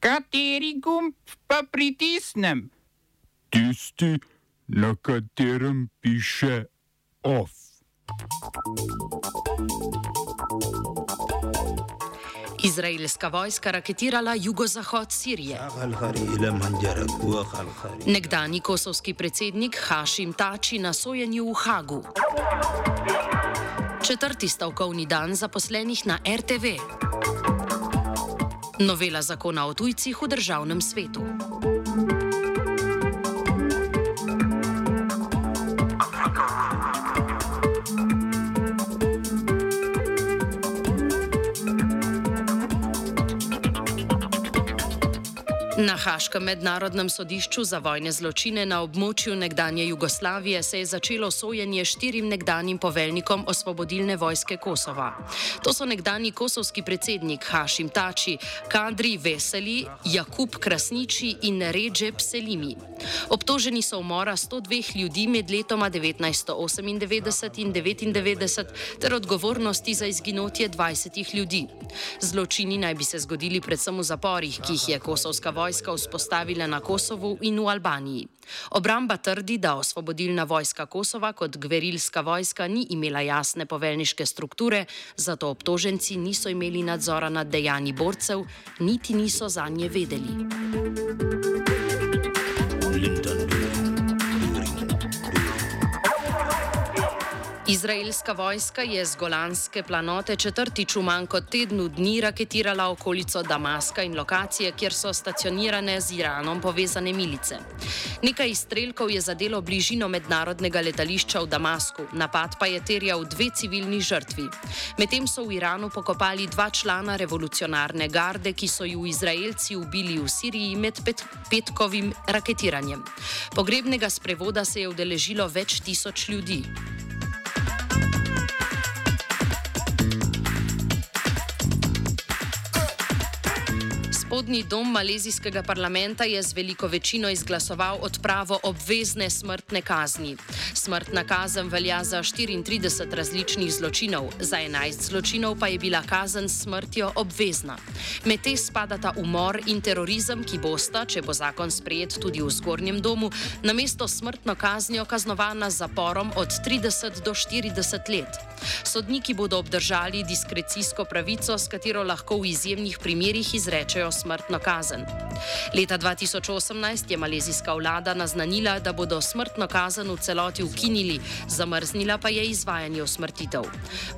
Kateri gumb pa pritisnem? Tisti, na katerem piše OF. Izraelska vojska raketirala jugozahod Sirije. Nekdani kosovski predsednik Hašim Tači na sojenju v Hagu. Četrti stavkovni dan zaposlenih na RTV. Novela zakona o tujcih v državnem svetu. Na Haškem mednarodnem sodišču za vojne zločine na območju nekdanje Jugoslavije se je začelo sojenje štirim nekdanjim poveljnikom osvobodilne vojske Kosova. To so nekdani kosovski predsednik Hašim Tači, Kadri Veseli, Jakub Krasniči in Ređep Selimi. Obtoženi so umora 102 ljudi med letoma 1998 in 1999 ter odgovornosti za izginotje 20 ljudi. Zločini naj bi se zgodili predvsem v zaporih, ki jih je kosovska vojska vojska vzpostavila na Kosovu in v Albaniji. Obramba trdi, da osvobodilna vojska Kosova kot gverilska vojska ni imela jasne poveljniške strukture, zato obtoženci niso imeli nadzora nad dejanji borcev, niti niso za nje vedeli. Izraelska vojska je z Golanske planote četrtič v manj kot tednu dni raketirala okolico Damaska in lokacije, kjer so stacionirane z Iranom povezane milice. Nekaj izstrelkov je zadelo bližino mednarodnega letališča v Damasku, napad pa je terjal dve civilni žrtvi. Medtem so v Iranu pokopali dva člana revolucionarne garde, ki so ju Izraelci ubili v Siriji med pet petkovim raketiranjem. Pogrebnega sprevoda se je udeležilo več tisoč ljudi. Spodnji dom malezijskega parlamenta je z veliko večino izglasoval odpravo obvezne smrtne kazni. Smrtna kazen velja za 34 različnih zločinov, za 11 zločinov pa je bila kazen s smrtjo obvezna. Med te spadata umor in terorizem, ki bosta, če bo zakon sprejet tudi v zgornjem domu, namesto smrtno kaznijo kaznovana z zaporom od 30 do 40 let. Sodniki bodo obdržali diskrecijsko pravico, s katero lahko v izjemnih primerjih izrečejo smrtno kazen. Leta 2018 je malezijska vlada naznanila, da bodo smrtno kazen v celoti ukinili, zamrznila pa je izvajanje usmrtitev.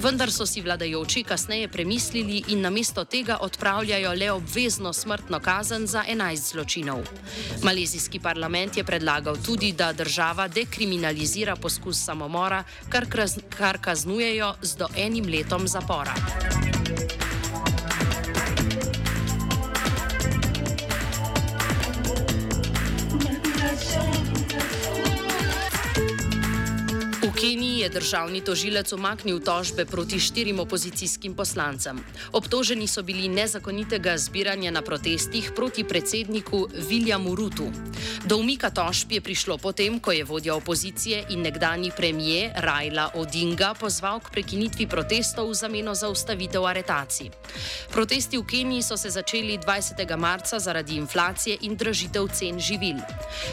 Vendar so si vladajoči kasneje premislili in namesto tega odpravljajo le obvezno smrtno kazen za 11 zločinov. Malezijski parlament je predlagal tudi, da država dekriminalizira poskus samomora, kar, kar kaznujejo z do enim letom zapora. any Keniji je državni tožilec umaknil tožbe proti štirim opozicijskim poslancem. Obtoženi so bili nezakonitega zbiranja na protestih proti predsedniku Williamu Rutu. Do umika tožb je prišlo potem, ko je vodja opozicije in nekdani premijer Rajla Odinga pozval k prekinitvi protestov v zameno za ustavitev aretacij. Protesti v Keniji so se začeli 20. marca zaradi inflacije in dražitev cen živil.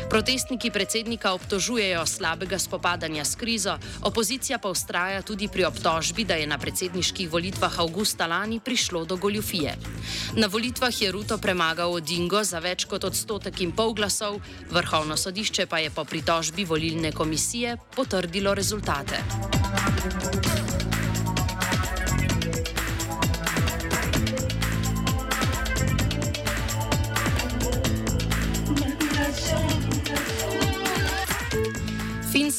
Protestniki predsednika obtožujejo slabega spopadanja s krizo, opozicija pa ustraja tudi pri obtožbi, da je na predsedniških volitvah avgusta lani prišlo do goljufije. Na volitvah je Ruto premagal Odingo za več kot odstotek in pol glasov, vrhovno sodišče pa je po pritožbi volilne komisije potrdilo rezultate. Thank you.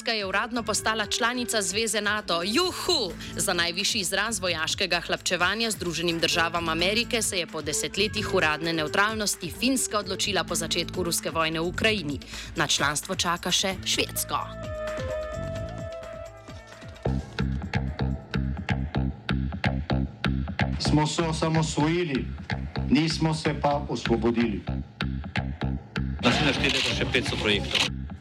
Finska je uradno postala članica Zveze NATO. Juhu! Za najvišji izraz vojaškega hlapčevanja Združenim državam Amerike se je po desetletjih uradne neutralnosti Finska odločila po začetku ruske vojne v Ukrajini. Na članstvo čaka še Švedsko. Smo se osamosvojili, nismo se pa osvobodili. Naslednje število še 500 projektov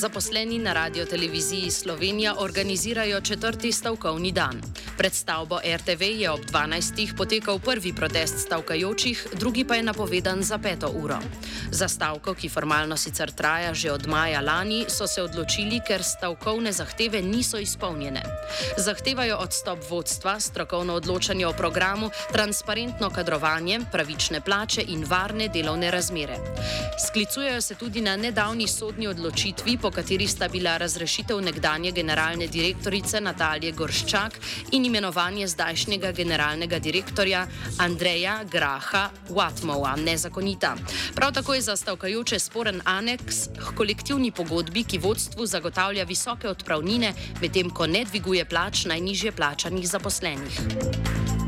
Zaposleni na radio televiziji Slovenija organizirajo četrti stavkovni dan. Pred stavbo RTV je ob 12. potekal prvi protest stavkajočih, drugi pa je napovedan za peto uro. Za stavko, ki formalno sicer traja že od maja lani, so se odločili, ker stavkovne zahteve niso izpolnjene. Zahtevajo odstop vodstva, strokovno odločanje o programu, transparentno kadrovanje, pravične plače in varne delovne razmere. Sklicujejo se tudi na nedavni sodni odločitvi, po kateri sta bila razrešitev nekdanje generalne direktorice Natalije Gorščak in imenovanje zdajšnjega generalnega direktorja Andreja Graha Watmova nezakonita. Prav tako je za stavkajoče sporen aneks k kolektivni pogodbi, ki vodstvu zagotavlja visoke odpravnine, medtem ko ne dviguje plač najnižje plačanih zaposlenih.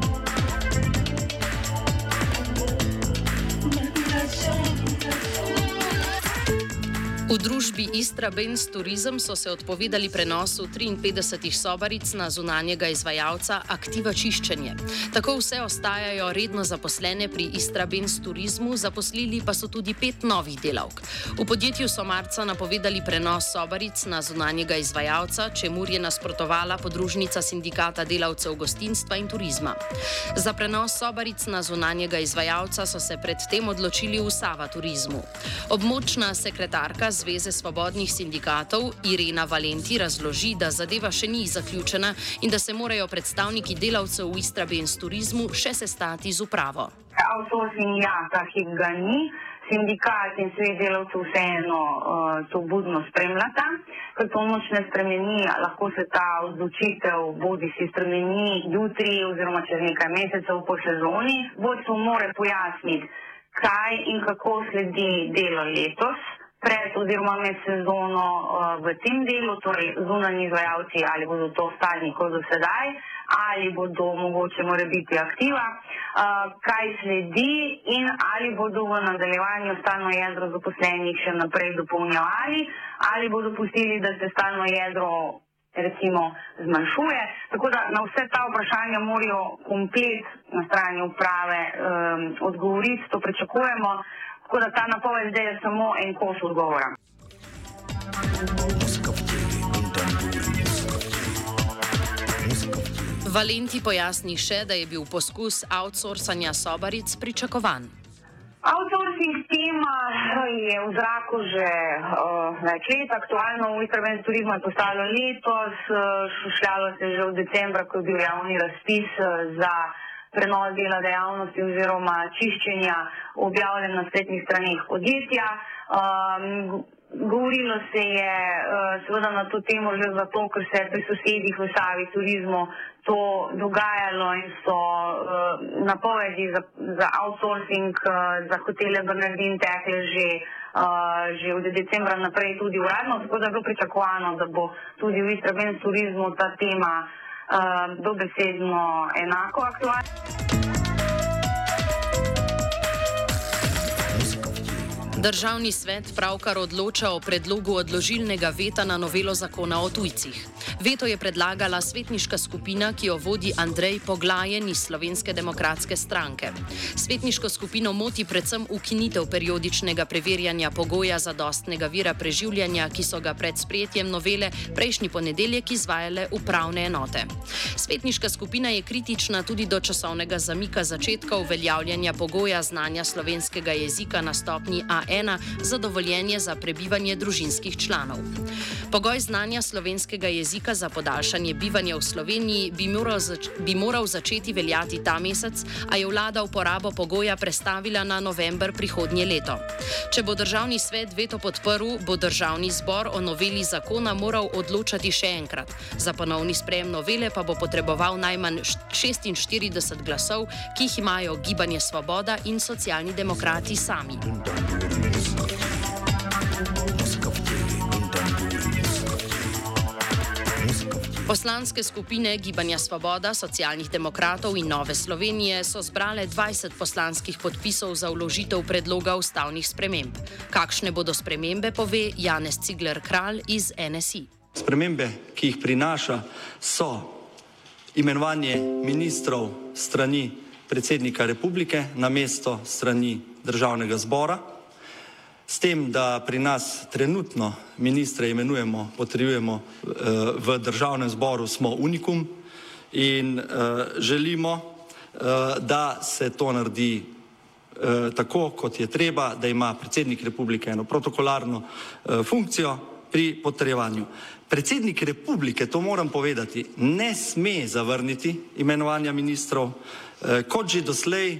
V družbi Istra Benz Tourism so se odpovedali prenosu 53 sobaric na zunanjega izvajalca Aktiva Čiščenje. Tako vse ostajajo redno zaposlene pri Istra Benz Turizmu, zaposlili pa so tudi pet novih delavk. V podjetju so marca napovedali prenos sobaric na zunanjega izvajalca, čemu je nasprotovala podružnica sindikata delavcev gostinstva in turizma. Za prenos sobaric na zunanjega izvajalca so se predtem odločili v Sava Turizmu. Območna sekretarka Zveze svobodnih sindikatov Irena Valenti razloži, da zadeva še ni zaključena in da se morajo predstavniki delavcev v Istrabens turizmu še sestati z upravo. Outsourcing, ja, ta hip ga ni. Sindikat in svet delavcev vseeno uh, to budno spremljata. Ker to moč ne spremeni, lahko se ta odločitev bodi si spremeni jutri oziroma čez nekaj mesecev po sezoni. Vodstvo mora pojasniti, kaj in kako sledi delo letos pred oziroma med sezono uh, v tem delu, torej zunanji izvajalci, ali bodo to ostali kot do sedaj, ali bodo mogoče more biti aktiva, uh, kaj sledi in ali bodo v nadaljevanju stalno jedro zaposlenih še naprej dopolnjevali, ali bodo pustili, da se stalno jedro recimo zmanjšuje. Tako da na vse ta vprašanja morajo komplet na strani uprave um, odgovoriti, to pričakujemo. Tako da ta napoved zdaj je samo en kos odgovora. Valenti pojasni še, da je bil poskus outsourcanja sobaric pričakovan. Outsourcing tema je v zraku že uh, več let, aktualno v Istrbenju turizmu je postalo letos, uh, šušljalo se je že v decembra, ko je bil javni razpis uh, za prenos dela dejavnosti oziroma čiščenja objavljen na spletnih straneh podjetja. Um, govorilo se je uh, seveda na to temo že zato, ker se je pri sosedih v Savi turizmu to dogajalo in so uh, napovedi za, za outsourcing uh, za hotele Bernardin tekle že, uh, že od decembra naprej tudi uradno, tako da je bilo pričakovano, da bo tudi v Istrabens turizmu ta tema uh, dobesedno enako aktualna. Državni svet pravkar odloča o predlogu odložilnega veta na novelo zakona o tujcih. Veto je predlagala svetniška skupina, ki jo vodi Andrej Poglajen iz Slovenske demokratske stranke. Svetniško skupino moti predvsem ukinitev periodičnega preverjanja pogoja za dostnega vira preživljanja, ki so ga pred sprejetjem novele prejšnji ponedeljek izvajale upravne enote. Svetniška skupina je kritična tudi do časovnega zamika začetka uveljavljanja pogoja znanja slovenskega jezika na stopni A1. 1 za dovoljenje za prebivanje družinskih članov. Pogoj znanja slovenskega jezika za podaljšanje bivanja v Sloveniji bi moral, zač bi moral začeti veljati ta mesec, a je vlada uporabo pogoja prestavila na november prihodnje leto. Če bo državni svet veto podprl, bo državni zbor o noveli zakona moral odločati še enkrat. Za ponovni sprejem novele pa bo potreboval najmanj 46 glasov, ki jih imajo Gibanje Svoboda in socialni demokrati sami. Poslanske skupine Gibanja Svoboda, socialnih demokratov in Nove Slovenije so zbrale 20 poslanskih podpisov za vložitev predloga ustavnih sprememb. Kakšne bodo spremembe, pove Janez Cigler Kralj iz NSI. Spremembe, ki jih prinaša, so imenovanje ministrov strani predsednika republike na mesto strani državnega zbora, s tem, da pri nas trenutno ministre imenujemo, potrjujemo v državnem zboru, smo unikum in želimo, da se to naredi tako, kot je treba, da ima predsednik republike eno protokolarno funkcijo pri potrjevanju. Predsednik republike, to moram povedati, ne sme zavrniti imenovanja ministrov, kot že doslej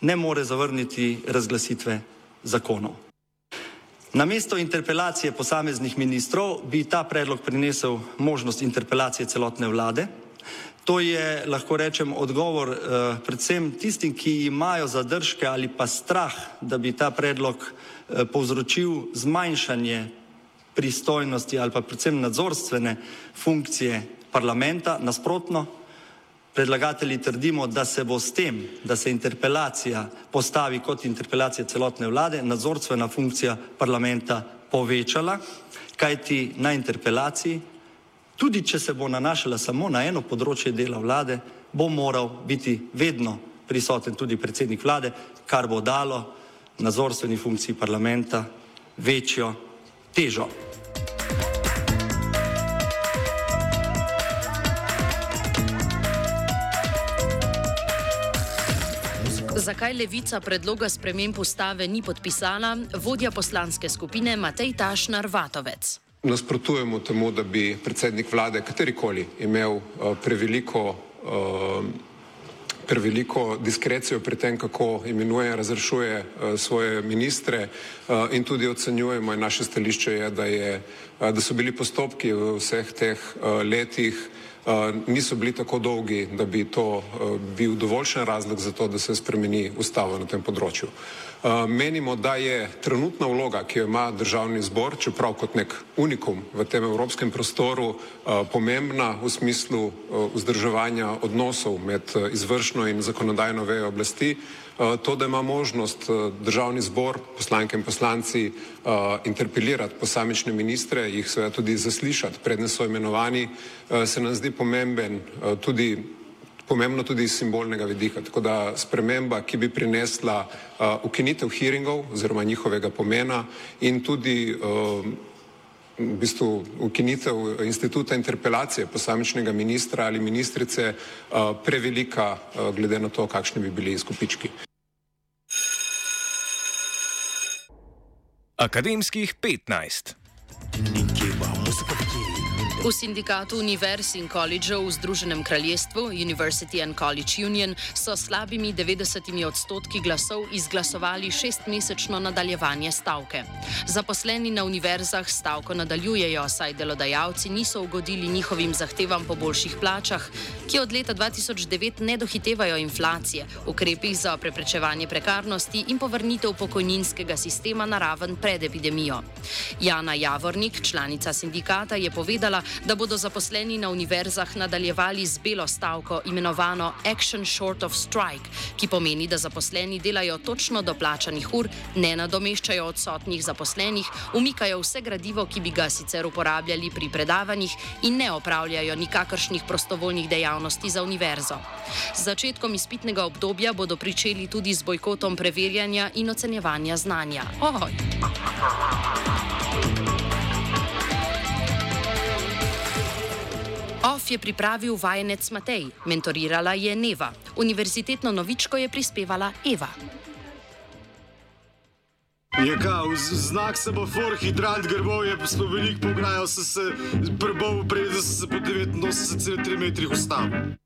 ne more zavrniti razglasitve zakonov. Namesto interpelacije posameznih ministrov bi ta predlog prinesel možnost interpelacije celotne vlade. To je, lahko rečem, odgovor predvsem tistim, ki imajo zadržke ali pa strah, da bi ta predlog povzročil zmanjšanje pristojnosti ali pa predvsem nadzorstvene funkcije parlamenta. Nasprotno, predlagatelji trdimo, da se bo s tem, da se interpelacija postavi kot interpelacija celotne vlade, nadzorstvena funkcija parlamenta povečala, kajti na interpelaciji, tudi če se bo nanašala samo na eno področje dela vlade, bo moral biti vedno prisoten tudi predsednik vlade, kar bo dalo nadzorstveni funkciji parlamenta večjo težo. Zakaj levica predloga sprememb ustave ni podpisala, vodja poslanske skupine Matej Tašnar Vatovec. Nasprotujemo temu, da bi predsednik vlade katerikoli imel uh, preveliko, uh, preveliko diskrecijo pri tem, kako imenuje razrešuje uh, svoje ministre in tudi ocenjujemo in naše stališče je, da, je, da so bili postopki v vseh teh letih niso bili tako dolgi, da bi to bil dovoljšen razlog za to, da se spremeni ustava na tem področju. Menimo, da je trenutna vloga, ki jo ima državni zbor, čeprav kot nek unikum v tem evropskem prostoru, pomembna v smislu vzdrževanja odnosov med izvršno in zakonodajno vejo oblasti, to, da ima možnost državni zbor, poslanke in poslanci interpelirati posamične ministre, jih seveda tudi zaslišati, predne so imenovani, se nam zdi pomemben tudi pomembno tudi iz simbolnega vidika. Tako da sprememba, ki bi prinesla uh, ukinitev hearingov oziroma njihovega pomena in tudi uh, v bistvu ukinitev instituta interpelacije posamičnega ministra ali ministrice uh, prevelika uh, glede na to, kakšni bi bili izkupički. Akademskih 15. V sindikatu univerz in koledžev v Združenem kraljestvu University and College Union so slabimi 90 odstotki glasov izglasovali šestmesečno nadaljevanje stavke. Zaposleni na univerzah stavko nadaljujejo, saj delodajalci niso ugodili njihovim zahtevam po boljših plačah, ki od leta 2009 ne dohitevajo inflacije, ukrepih za preprečevanje prekarnosti in povrnitev pokojninskega sistema na raven pred epidemijo. Jana Javornik, članica sindikata, je povedala, da bodo zaposleni na univerzah nadaljevali z belo stavko, imenovano Action Short of Strike, ki pomeni, da zaposleni delajo točno do plačanih ur, ne nadomeščajo odsotnih zaposlenih, umikajo vse gradivo, ki bi ga sicer uporabljali pri predavanjih in ne opravljajo nikakršnih prostovoljnih dejavnosti za univerzo. Z začetkom izpitnega obdobja bodo pričeli tudi z bojkotom preverjanja in ocenjevanja znanja. Oj. OF je pripravil vajenec Matej, mentorirala je Neva, univerzitetno novičko je prispevala Eva. Je kao, znak semafor, hidrant grbov je spomenik, pograjal sem se, prbov, preden se po 89,3 metrih ustavil.